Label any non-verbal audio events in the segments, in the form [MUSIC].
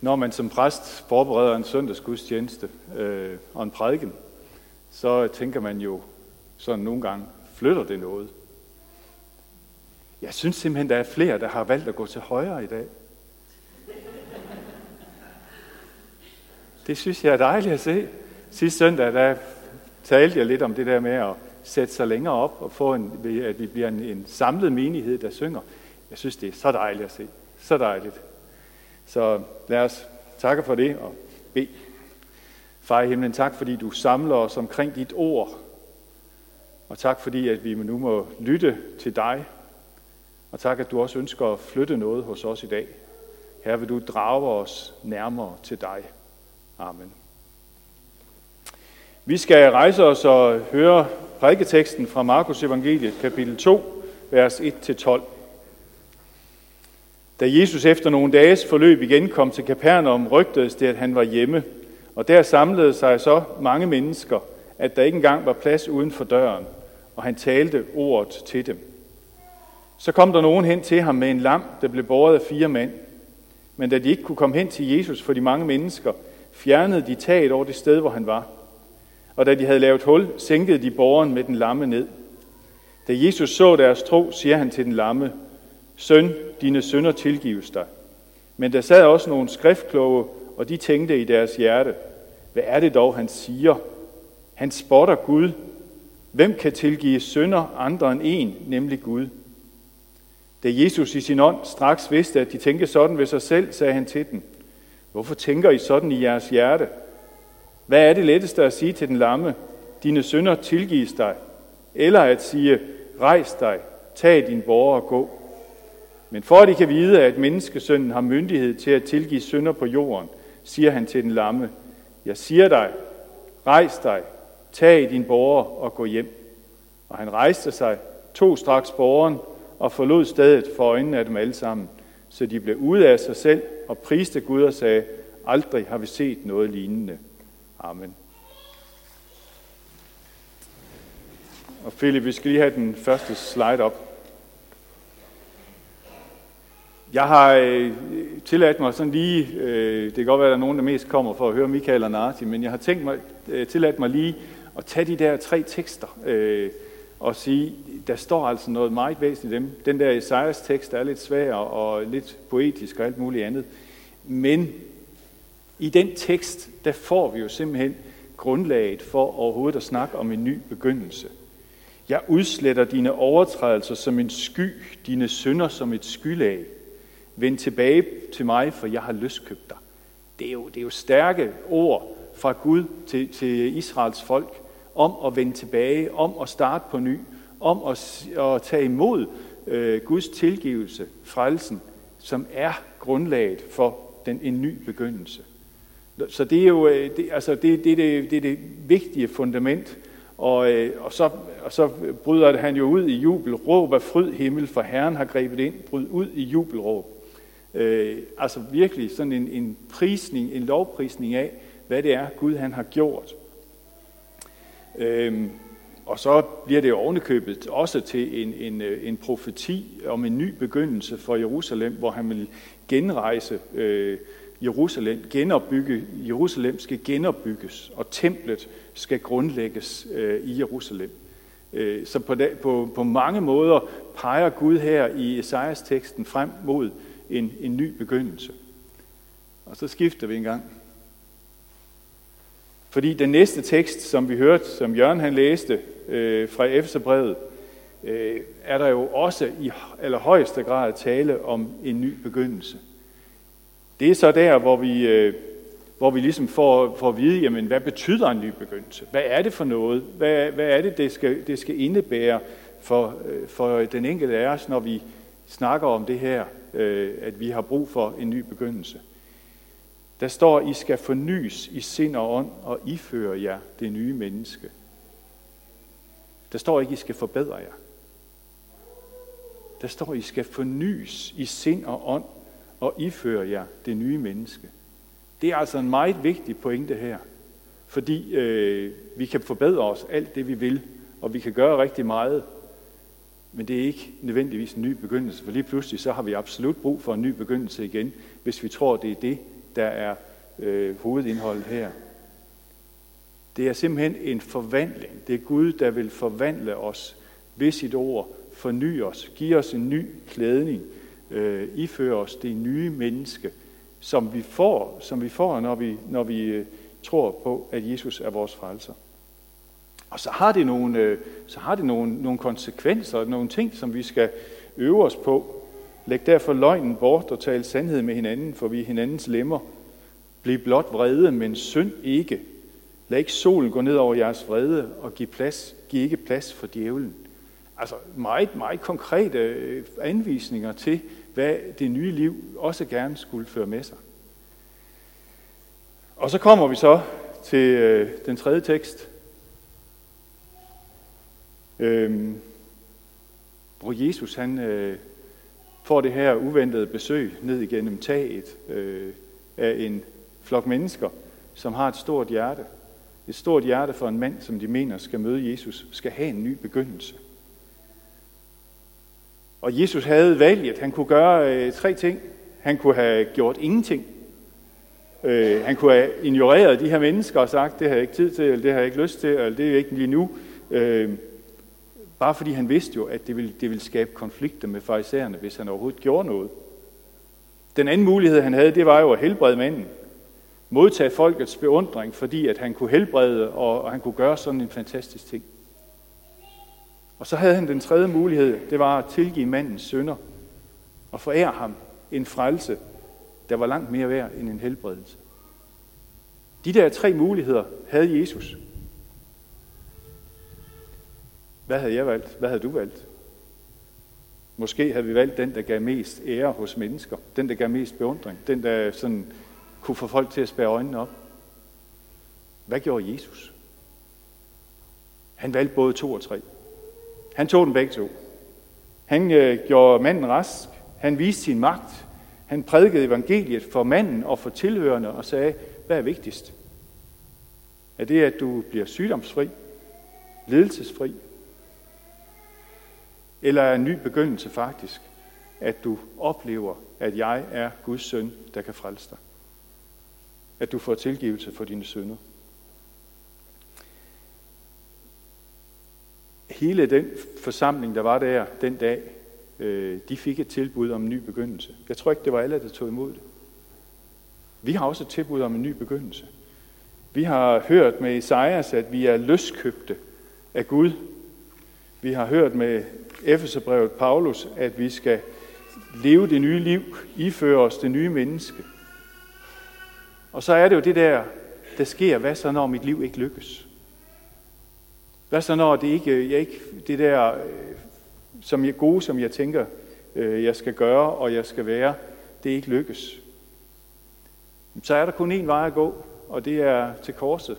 Når man som præst forbereder en søndagsgudstjeneste øh, og en prædiken, så tænker man jo sådan nogle gange, flytter det noget? Jeg synes simpelthen, der er flere, der har valgt at gå til højre i dag. Det synes jeg er dejligt at se. Sidste søndag, der talte jeg lidt om det der med at sætte sig længere op og få en, at vi bliver en, en samlet menighed, der synger. Jeg synes, det er så dejligt at se. Så dejligt. Så lad os takke for det og bede. Far i himlen, tak fordi du samler os omkring dit ord. Og tak fordi, at vi nu må lytte til dig. Og tak, at du også ønsker at flytte noget hos os i dag. Her vil du drage os nærmere til dig. Amen. Vi skal rejse os og høre prædiketeksten fra Markus evangeliet, kapitel 2, vers 1-12. Da Jesus efter nogle dages forløb igen kom til Kapernaum, rygtedes det, at han var hjemme, og der samlede sig så mange mennesker, at der ikke engang var plads uden for døren, og han talte ordet til dem. Så kom der nogen hen til ham med en lam, der blev båret af fire mænd. Men da de ikke kunne komme hen til Jesus for de mange mennesker, fjernede de taget over det sted, hvor han var. Og da de havde lavet hul, sænkede de borgeren med den lamme ned. Da Jesus så deres tro, siger han til den lamme, Søn, dine sønder tilgives dig. Men der sad også nogle skriftkloge, og de tænkte i deres hjerte, hvad er det dog, han siger? Han spotter Gud. Hvem kan tilgive sønder andre end en, nemlig Gud? Da Jesus i sin ånd straks vidste, at de tænkte sådan ved sig selv, sagde han til dem, Hvorfor tænker I sådan i jeres hjerte? Hvad er det letteste at sige til den lamme? Dine sønder tilgives dig. Eller at sige, rejs dig, tag din borger og gå. Men for at I kan vide, at menneskesønnen har myndighed til at tilgive synder på jorden, siger han til den lamme, jeg siger dig, rejs dig, tag din borger og gå hjem. Og han rejste sig, tog straks borgeren og forlod stedet for øjnene af dem alle sammen, så de blev ude af sig selv og priste Gud og sagde, aldrig har vi set noget lignende. Amen. Og Philip, vi skal lige have den første slide op. Jeg har øh, tilladt mig sådan lige, øh, det kan godt være, at der er nogen, der mest kommer for at høre Michael og Narti, men jeg har tænkt mig, øh, tilladt mig lige at tage de der tre tekster øh, og sige, der står altså noget meget væsentligt i dem. Den der Esajas tekst er lidt svær og lidt poetisk og alt muligt andet. Men i den tekst, der får vi jo simpelthen grundlaget for overhovedet at snakke om en ny begyndelse. Jeg udsletter dine overtrædelser som en sky, dine synder som et skylag. Vend tilbage til mig, for jeg har løskøbt dig. Det er jo, det er jo stærke ord fra Gud til, til Israels folk om at vende tilbage, om at starte på ny, om at, at tage imod øh, Guds tilgivelse, frelsen, som er grundlaget for den, en ny begyndelse. Så det er jo øh, det, altså det, det, det, det, er det vigtige fundament. Og, øh, og, så, og så bryder han jo ud i jubel. Råb af fryd himmel, for Herren har grebet ind. Bryd ud i jubelråb. Øh, altså virkelig sådan en, en prisning, en lovprisning af, hvad det er, Gud han har gjort. Øh, og så bliver det jo ovenikøbet også til en, en, øh, en profeti om en ny begyndelse for Jerusalem, hvor han vil genrejse øh, Jerusalem, genopbygge, Jerusalem skal genopbygges, og templet skal grundlægges øh, i Jerusalem. Øh, så på, på, på mange måder peger Gud her i Esajas teksten frem mod en, en ny begyndelse. Og så skifter vi en gang. Fordi den næste tekst, som vi hørte, som Jørgen han læste øh, fra Efeserbrevet, øh, er der jo også i allerhøjeste grad tale om en ny begyndelse. Det er så der, hvor vi, øh, hvor vi ligesom får, får at vide, jamen, hvad betyder en ny begyndelse? Hvad er det for noget? Hvad, hvad er det, det skal, det skal indebære for, øh, for den enkelte af os, når vi snakker om det her, øh, at vi har brug for en ny begyndelse? Der står, I skal fornyes i sind og ånd og iføre jer det nye menneske. Der står ikke, I skal forbedre jer. Der står, I skal fornyes i sind og ånd og iføre jer det nye menneske. Det er altså en meget vigtig pointe her, fordi øh, vi kan forbedre os alt det, vi vil, og vi kan gøre rigtig meget, men det er ikke nødvendigvis en ny begyndelse, for lige pludselig så har vi absolut brug for en ny begyndelse igen, hvis vi tror, det er det, der er øh, hovedindholdet her. Det er simpelthen en forvandling. Det er Gud, der vil forvandle os ved sit ord, forny os, give os en ny klædning, øh, iføre os det nye menneske, som vi får, som vi får når vi, når vi øh, tror på, at Jesus er vores frelser. Og så har det nogle, øh, så har det nogle, nogle konsekvenser, nogle ting, som vi skal øve os på. Læg derfor løgnen bort og tal sandhed med hinanden, for vi er hinandens lemmer. Bliv blot vrede, men synd ikke. Lad ikke solen gå ned over jeres vrede, og giv, plads, giv ikke plads for djævlen. Altså meget, meget konkrete øh, anvisninger til, hvad det nye liv også gerne skulle føre med sig. Og så kommer vi så til øh, den tredje tekst, Øhm, hvor Jesus han øh, får det her uventede besøg ned igennem taget øh, af en flok mennesker, som har et stort hjerte. Et stort hjerte for en mand, som de mener skal møde Jesus, skal have en ny begyndelse. Og Jesus havde valget. Han kunne gøre øh, tre ting. Han kunne have gjort ingenting. Øh, han kunne have ignoreret de her mennesker og sagt, det har jeg ikke tid til, eller det har jeg ikke lyst til, eller det er ikke lige nu. Øh, bare fordi han vidste jo, at det ville, det ville skabe konflikter med farisæerne, hvis han overhovedet gjorde noget. Den anden mulighed, han havde, det var jo at helbrede manden. Modtage folkets beundring, fordi at han kunne helbrede, og, og han kunne gøre sådan en fantastisk ting. Og så havde han den tredje mulighed, det var at tilgive mandens sønder og forære ham en frelse, der var langt mere værd end en helbredelse. De der tre muligheder havde Jesus. Hvad havde jeg valgt? Hvad havde du valgt? Måske havde vi valgt den, der gav mest ære hos mennesker. Den, der gav mest beundring. Den, der sådan kunne få folk til at spære øjnene op. Hvad gjorde Jesus? Han valgte både to og tre. Han tog dem begge to. Han øh, gjorde manden rask. Han viste sin magt. Han prædikede evangeliet for manden og for tilhørende og sagde, hvad er vigtigst? Er det, at du bliver sygdomsfri, ledelsesfri? Eller er en ny begyndelse faktisk, at du oplever, at jeg er Guds søn, der kan frelse dig? At du får tilgivelse for dine synder? hele den forsamling, der var der den dag, øh, de fik et tilbud om en ny begyndelse. Jeg tror ikke, det var alle, der tog imod det. Vi har også et tilbud om en ny begyndelse. Vi har hørt med Esajas, at vi er løskøbte af Gud. Vi har hørt med Efeserbrevet Paulus, at vi skal leve det nye liv, iføre os det nye menneske. Og så er det jo det der, der sker, hvad så når mit liv ikke lykkes? Hvad så når det ikke, jeg ikke det der øh, som jeg, gode, som jeg tænker, øh, jeg skal gøre og jeg skal være, det ikke lykkes? Så er der kun én vej at gå, og det er til korset.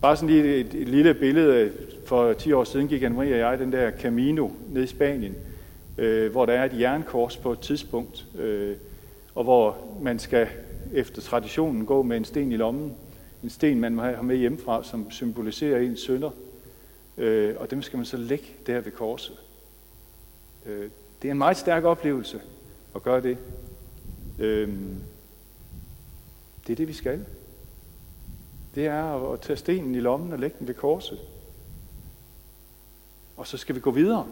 Bare sådan lige et, et lille billede. For 10 år siden gik Anne-Marie og jeg den der Camino ned i Spanien, øh, hvor der er et jernkors på et tidspunkt, øh, og hvor man skal efter traditionen gå med en sten i lommen, en sten, man har med hjemmefra, som symboliserer ens sønder. Øh, og dem skal man så lægge der ved korset. Øh, det er en meget stærk oplevelse at gøre det. Øh, det er det, vi skal. Det er at tage stenen i lommen og lægge den ved korset. Og så skal vi gå videre.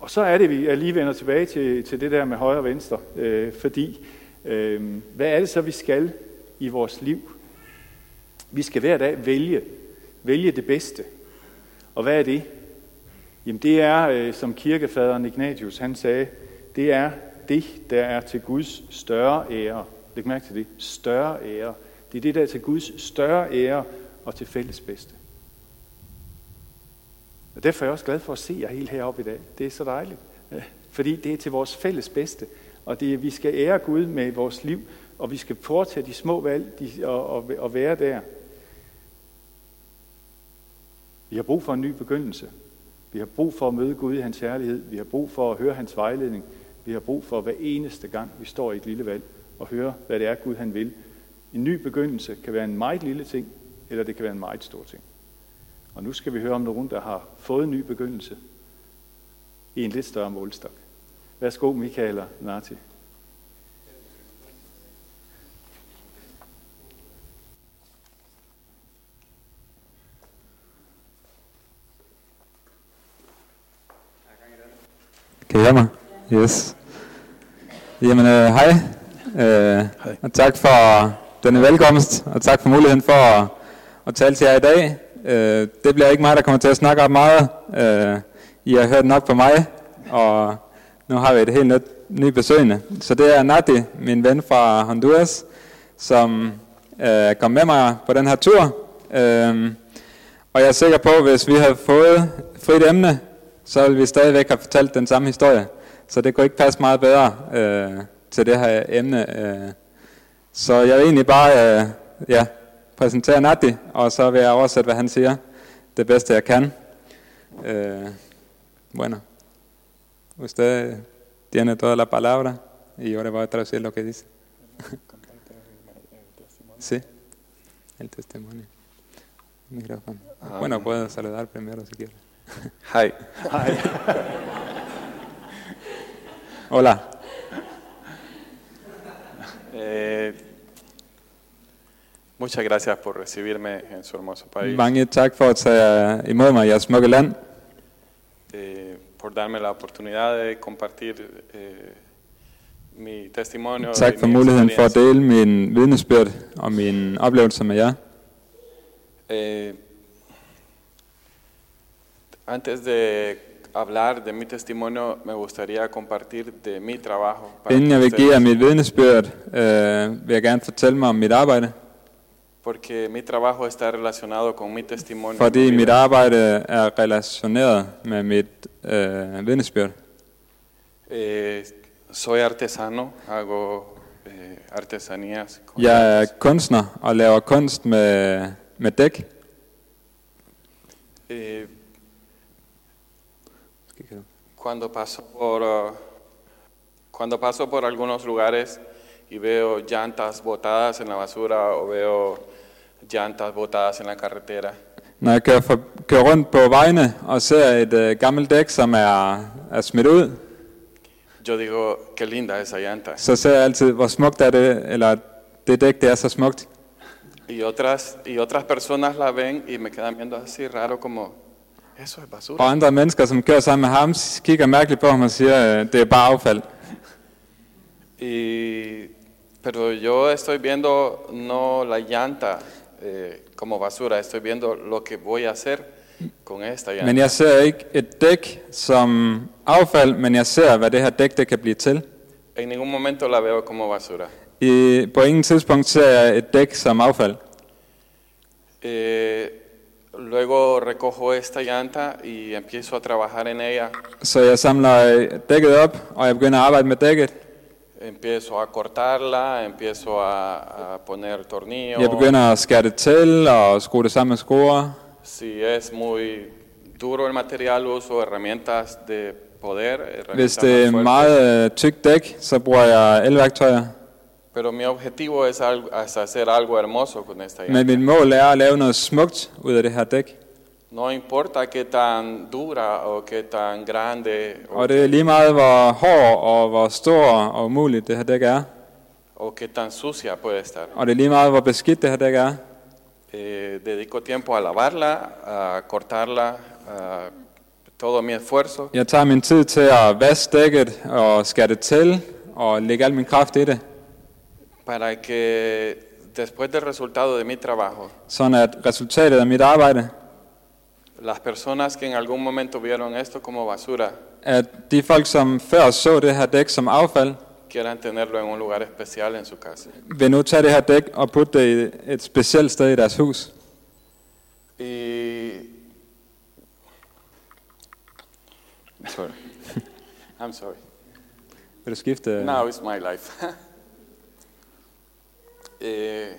Og så er det, vi jeg lige vender tilbage til, til det der med højre og venstre. Øh, fordi, øh, hvad er det så, vi skal i vores liv? Vi skal hver dag vælge, vælge det bedste. Og hvad er det? Jamen det er, øh, som kirkefaderen Ignatius han sagde, det er det, der er til Guds større ære. Læg mærke til det. Større ære. Det er det, der er til Guds større ære og til fælles bedste. Og derfor er jeg også glad for at se jer helt heroppe i dag. Det er så dejligt. [LAUGHS] Fordi det er til vores fælles bedste. Og det er, vi skal ære Gud med vores liv, og vi skal foretage de små valg de, og, og, og være der. Vi har brug for en ny begyndelse. Vi har brug for at møde Gud i hans herlighed. Vi har brug for at høre hans vejledning. Vi har brug for hver eneste gang, vi står i et lille valg, og høre, hvad det er, Gud han vil. En ny begyndelse kan være en meget lille ting, eller det kan være en meget stor ting. Og nu skal vi høre om nogen, der har fået en ny begyndelse i en lidt større målstok. Værsgo, Michael og Nati. Kan I høre mig? Yes. Jamen, øh, hej. Øh, hej. Og tak for denne velkomst, og tak for muligheden for at, at tale til jer i dag. Øh, det bliver ikke mig, der kommer til at snakke op meget. Øh, I har hørt nok på mig, og nu har vi et helt nyt, ny besøgende. Så det er Nati, min ven fra Honduras, som øh, kom med mig på den her tur. Øh, og jeg er sikker på, at hvis vi havde fået frit emne, så ville vi stadigvæk have fortalt den samme historie. Så det kunne ikke passe meget bedre øh, til det her emne. Øh. Så jeg vil egentlig bare øh, ja, præsentere Nati, og så vil jeg oversætte, hvad han siger. Det bedste jeg kan. Øh, bueno. Usted tiene toda la palabra y ahora voy a traducir lo que dice. [LAUGHS] sí, el testimonio. Micrófono. Bueno, puedo saludar primero si quiere. Hej. [LAUGHS] Hola. Eh, muchas gracias por recibirme en su hermoso país, Mange tak for at tage imod mig i jeres smukke land. eh, por darme la oportunidad de compartir eh, mi testimonio. Tak for muligheden for at dele min vidnesbyrd og min oplevelse med jer. Eh, antes de hablar de mi testimonio, me gustaría compartir de mi trabajo. Inden jeg vil give jer mit vidnesbyrd, øh, vil jeg gerne fortælle mig om mit arbejde. Porque mi trabajo está relacionado con mi testimonio. Fordi mi vida. mit arbejde er relationeret med mit øh, vidnesbyrd. Eh, soy artesano, hago eh, artesanías. Jeg er kunstner og laver kunst med, med dæk. Eh, cuando paso por uh, cuando paso por algunos lugares y veo llantas botadas en la basura o veo llantas botadas en la carretera, Når jeg kører, for, kører rundt på vejene og ser et øh, gammelt dæk, som er, er smidt ud, yo digo qué linda esa llanta. så ser jeg altid, hvor smukt er det, eller det dæk, det er så smukt. Y otras y otras personas la ven y me quedan viendo así raro como eso es basura. Og andre mennesker, som kører sammen med ham, kigger mærkeligt på ham og siger, øh, det er bare affald. Y, pero yo estoy viendo no la llanta eh, como basura, estoy viendo lo que voy a hacer con esta llanta. Men jeg ser ikke et dæk som affald, men jeg ser, hvad det her dæk det kan blive til. En ningún momento la veo como basura. I, på ingen tidspunkt ser jeg et dæk som affald. Eh, luego recojo esta llanta y empiezo a trabajar en ella. Så jeg samler øh, dækket op, og jeg begynder at arbejde med dækket. Empiezo a cortarla, empiezo a, a poner tornillos. Jeg begynder at skære det til og skrue det sammen med skruer. Si es muy duro el material, uso herramientas de poder. Hvis det er meget øh, tykt dæk, så bruger jeg elværktøjer. Pero mi objetivo es, algo, es hacer algo hermoso con esta. Men mit mål er at lave noget smukt ud af det her dæk. No importa qué tan dura o qué tan grande o, Og det er lige meget, hvor hård og hvor stor og umuligt det her dæk er. o qué tan sucia puede estar. Og det er lige meget, hvor beskidt det her dæk er. Eh, dedico tiempo a lavarla, a cortarla, a todo mi esfuerzo Jeg tager min tid til at vaske dækket og skære det til og lægge al min kraft i det. Para que después del resultado de mi trabajo, Sådan at resultatet af mit arbejde, las personas que en algún momento vieron esto como basura, at de folk, som før så det her dæk som affald, quieran tenerlo en un lugar especial en su casa. vil nu tage det her dæk og putte det i et specielt sted i deres hus. Y sorry. I'm sorry. Vil du skifte? Now it's my life. [LAUGHS] eh,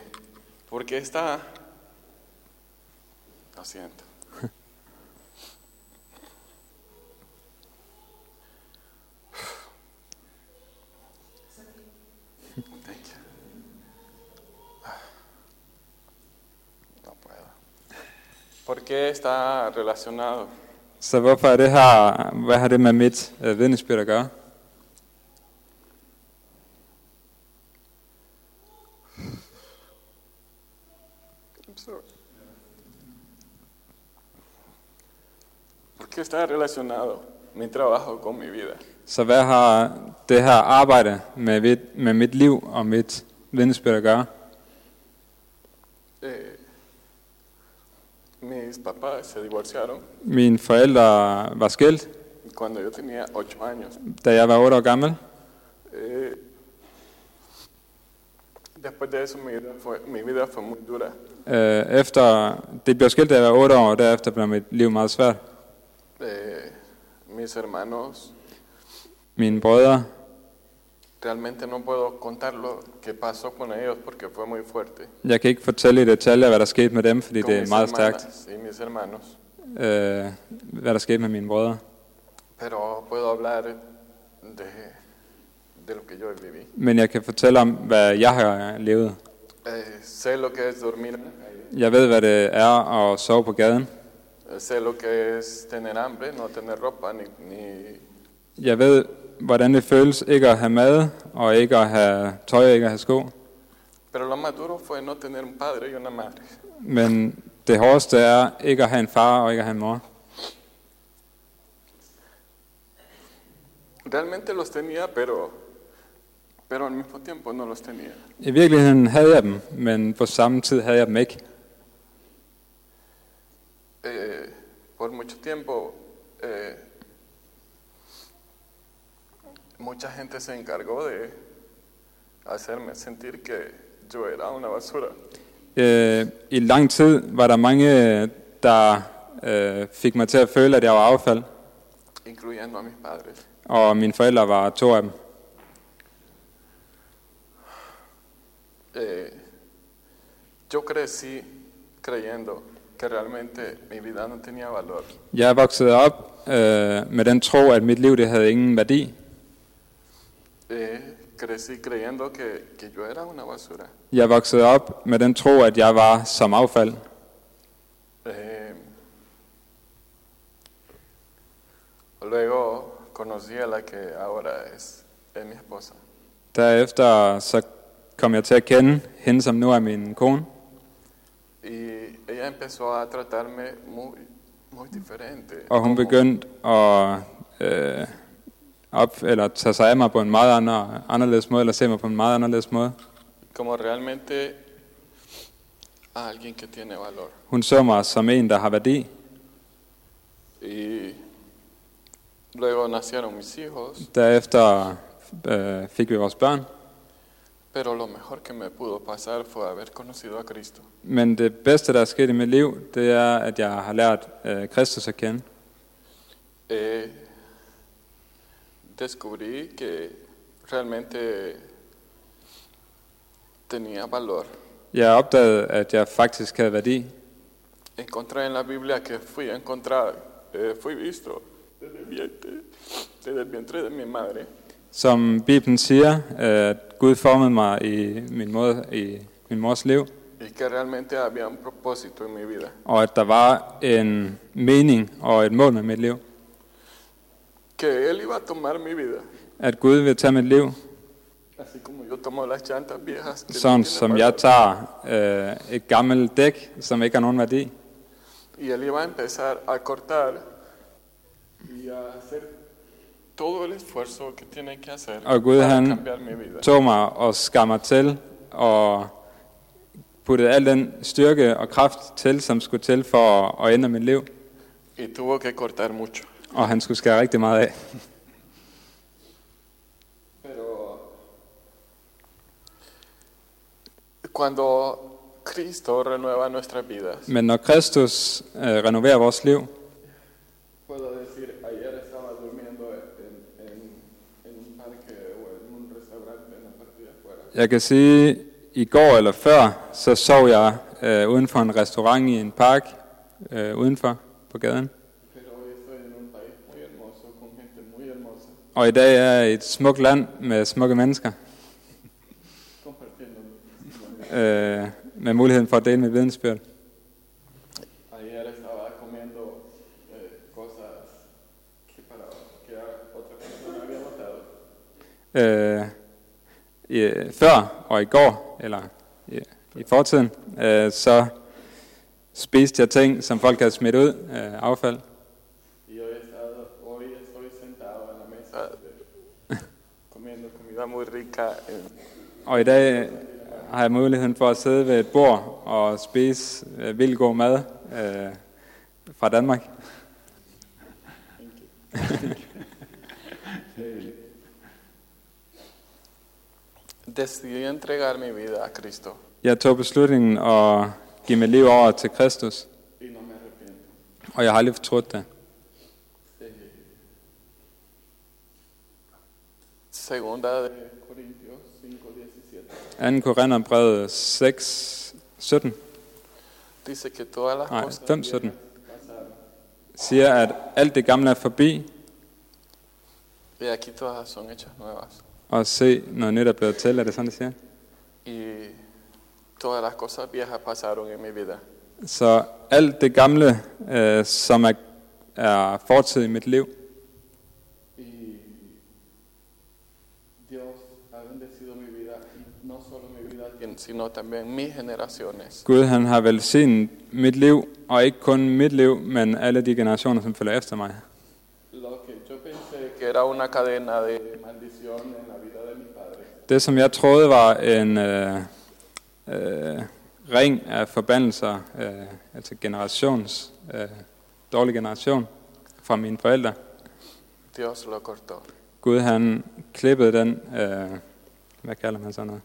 porque esta... Lo siento. Thank you. No puedo. ¿Por qué está relacionado? Så hvorfor er det her, hvad har det med mit øh, vidnesbyrd at gøre? Relacionado? mi trabajo con mi vida? Så hvad har det her arbejde med, mit- med mit liv og mit vidnesbyrd at gøre? Eh, mis papás se divorciaron Mine forældre var skilt, cuando yo tenía ocho años. da jeg var 8 år gammel. Eh, después de eso mi vida fue, mi vida fue muy dura. Øh, efter det blev skilt, da jeg var 8 år, og derefter blev mit liv meget svært. Eh, mis hermanos, Mine brødre, realmente no puedo contar lo que pasó con ellos porque fue muy fuerte. jeg kan ikke fortælle i detaljer, hvad der skete med dem, fordi Con det er meget stærkt, y mis hermanos. øh, hvad der skete med mine brødre. Pero puedo hablar de, de lo que yo viví. Men jeg kan fortælle om, hvad jeg har levet. Eh, sé lo que es dormir. Jeg ved, hvad det er at sove på gaden. Sé lo que es tener hambre, no tener ropa, ni, ni Jeg ved, hvordan det føles ikke at have mad, og ikke at have tøj, og ikke at have sko. Pero lo más duro fue no tener un padre y una madre. Men det hårdeste er ikke at have en far og ikke at have en mor. Realmente los tenía, pero, pero al mismo tiempo no los tenía. I virkeligheden havde jeg dem, men på samme tid havde jeg dem ikke. Eh, por mucho tiempo, eh, mucha gente se encargó de hacerme sentir que yo era una basura. Øh, I lang tid var der mange, der øh, fik mig til at føle, at jeg var affald, incluyendo a mis padres. og mine forældre var to af dem. Eh, yo crecí creyendo que realmente mi vida no tenía valor. Jeg er vokset op øh, med den tro, at mit liv det havde ingen værdi. Eh, crecí creyendo que, que yo era una basura. Jeg voksede op med den tro, at jeg var som affald. Eh, luego conocí a la que ahora es, es mi esposa. Derefter så kom jeg til at kende hende, som nu er min kone. Ella empezó a tratarme muy, muy diferente. Og hun begyndte at øh, op, eller tage sig af mig på en meget andre, anderledes måde, eller se mig på en meget anderledes måde. como realmente alguien que tiene valor. Hun så mig som en, der har værdi. Y luego nacieron mis hijos, Derefter øh, fik vi vores børn. Pero lo mejor que me pudo pasar fue haber conocido a Cristo. Men det bedste, der er sket i mit liv, det er, at jeg har lært øh, Kristus at kende. Eh, descubrí que realmente tenía valor. Jeg opdagede, at jeg faktisk havde værdi. Encontré en la Biblia que fui a encontrar, eh, fui visto desde el, vientre, desde el vientre de mi madre. Som Bibelen siger, at Gud formede mig i min, måde, i min mors liv, y que realmente había un propósito en mi vida. og at der var en mening og et mål med mit liv. Que Él iba a tomar mi vida, At Gud vil tage mit liv, así como yo tomo las llantas viejas. Sådan som jeg tager øh, et gammelt dæk, som ikke har nogen værdi. Y Él iba a empezar a cortar y a hacer todo el esfuerzo que tiene que hacer Og Gud para han cambiar mi vida. tog mig og skar mig til, og puttede al den styrke og kraft til, som skulle til for at, at ændre mit liv. Y tuvo que cortar mucho. Og han skulle skære rigtig meget af. Pero cuando Cristo renueva nuestras vidas, Men når Kristus øh, renoverer vores liv, puedo decir, ayer estaba durmiendo en, en, en un parque o en un restaurante en la parte de afuera. Jeg kan sige, i går eller før, så sov jeg øh, uden for en restaurant i en park, øh, udenfor på gaden. Og i dag er jeg et smukt land med smukke mennesker, [LAUGHS] øh, med muligheden for at dele mit vidensbyrd. Ayer øh, før og i går, eller øh, i fortiden, øh, så spiste jeg ting, som folk havde smidt ud, øh, affald. [LAUGHS] Og i dag har jeg muligheden for at sidde ved et bord og spise øh, vildt god mad øh, fra Danmark. Thank you. [LAUGHS] Decidí entregar mi vida a Cristo Jeg tog beslutningen at give mit liv over til Kristus, y no me arrepiento. og jeg har aldrig fortrudt det. Segunda de Corintios 5:17 2. Korintherbrevet 6, 17, dice que todas las nej, cosas 5, 17, viejas pasaron siger, at alt det gamle er forbi, y aquí todas son hechas nuevas. Og se, noget nyt er blevet til. Er det sådan, det siger? Y todas las cosas viejas pasaron en mi vida. Så alt det gamle, øh, som er, er fortid i mit liv, Y Dios ha bendecido mi vida, y no solo mi vida, sino también mis generaciones. Gud han har velsignet mit liv, og ikke kun mit liv, men alle de generationer, som følger efter mig. Lo que yo pensé que era una cadena de maldición en la vida de mis padres, Det, som jeg troede var en øh, øh, ring af forbandelser, øh, altså generations, øh, dårlig generation fra mine forældre. Dios lo cortó. Gud han klippede den, øh, hvad kalder man sådan noget,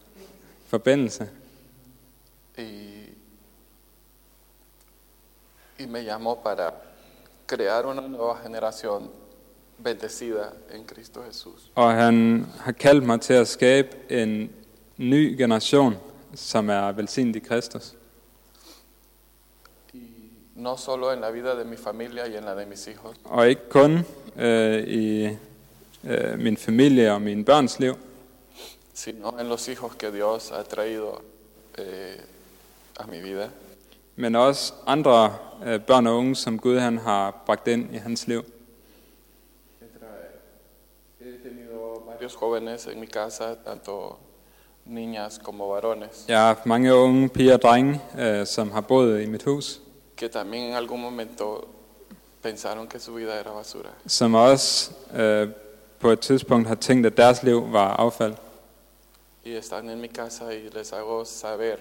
forbindelse, Y, y me llamó para crear una nueva generación bendecida en Cristo Jesús. og han har kaldt mig til at skabe en ny generation, som er velsignet i Kristus. No solo en la vida de mi familia y en la de mis hijos, Og ikke kun øh, i øh, min familie og mine børns liv, sino en los hijos que Dios ha traído eh, a mi vida. men også andre øh, børn og unge, som Gud han har bragt ind i hans liv. Varios jóvenes en mi casa, tanto niñas como varones, Jeg har haft mange unge piger og drenge, øh, som har boet i mit hus, que también en algún momento pensaron que su vida era basura. som også øh, på et tidspunkt har tænkt, at deres liv var affald. Y están en mi casa y les hago saber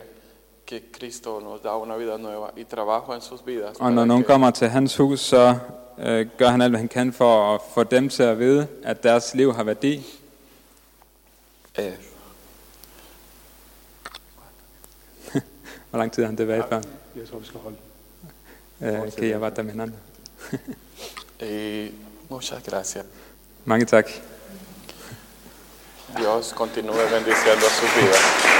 que Cristo nos da una vida nueva y trabajo en sus vidas. Og når para nogen que- kommer til hans hus, så øh, gør han alt, hvad han kan for at få dem til at vide, at deres liv har værdi. [LAUGHS] Eh, Hvor lang tid har han det været før? Jeg tror, vi skal holde. Kan jeg være der med hinanden? [LAUGHS] y muchas gracias. Mange tak. Dios continúe bendiciendo sus vidas.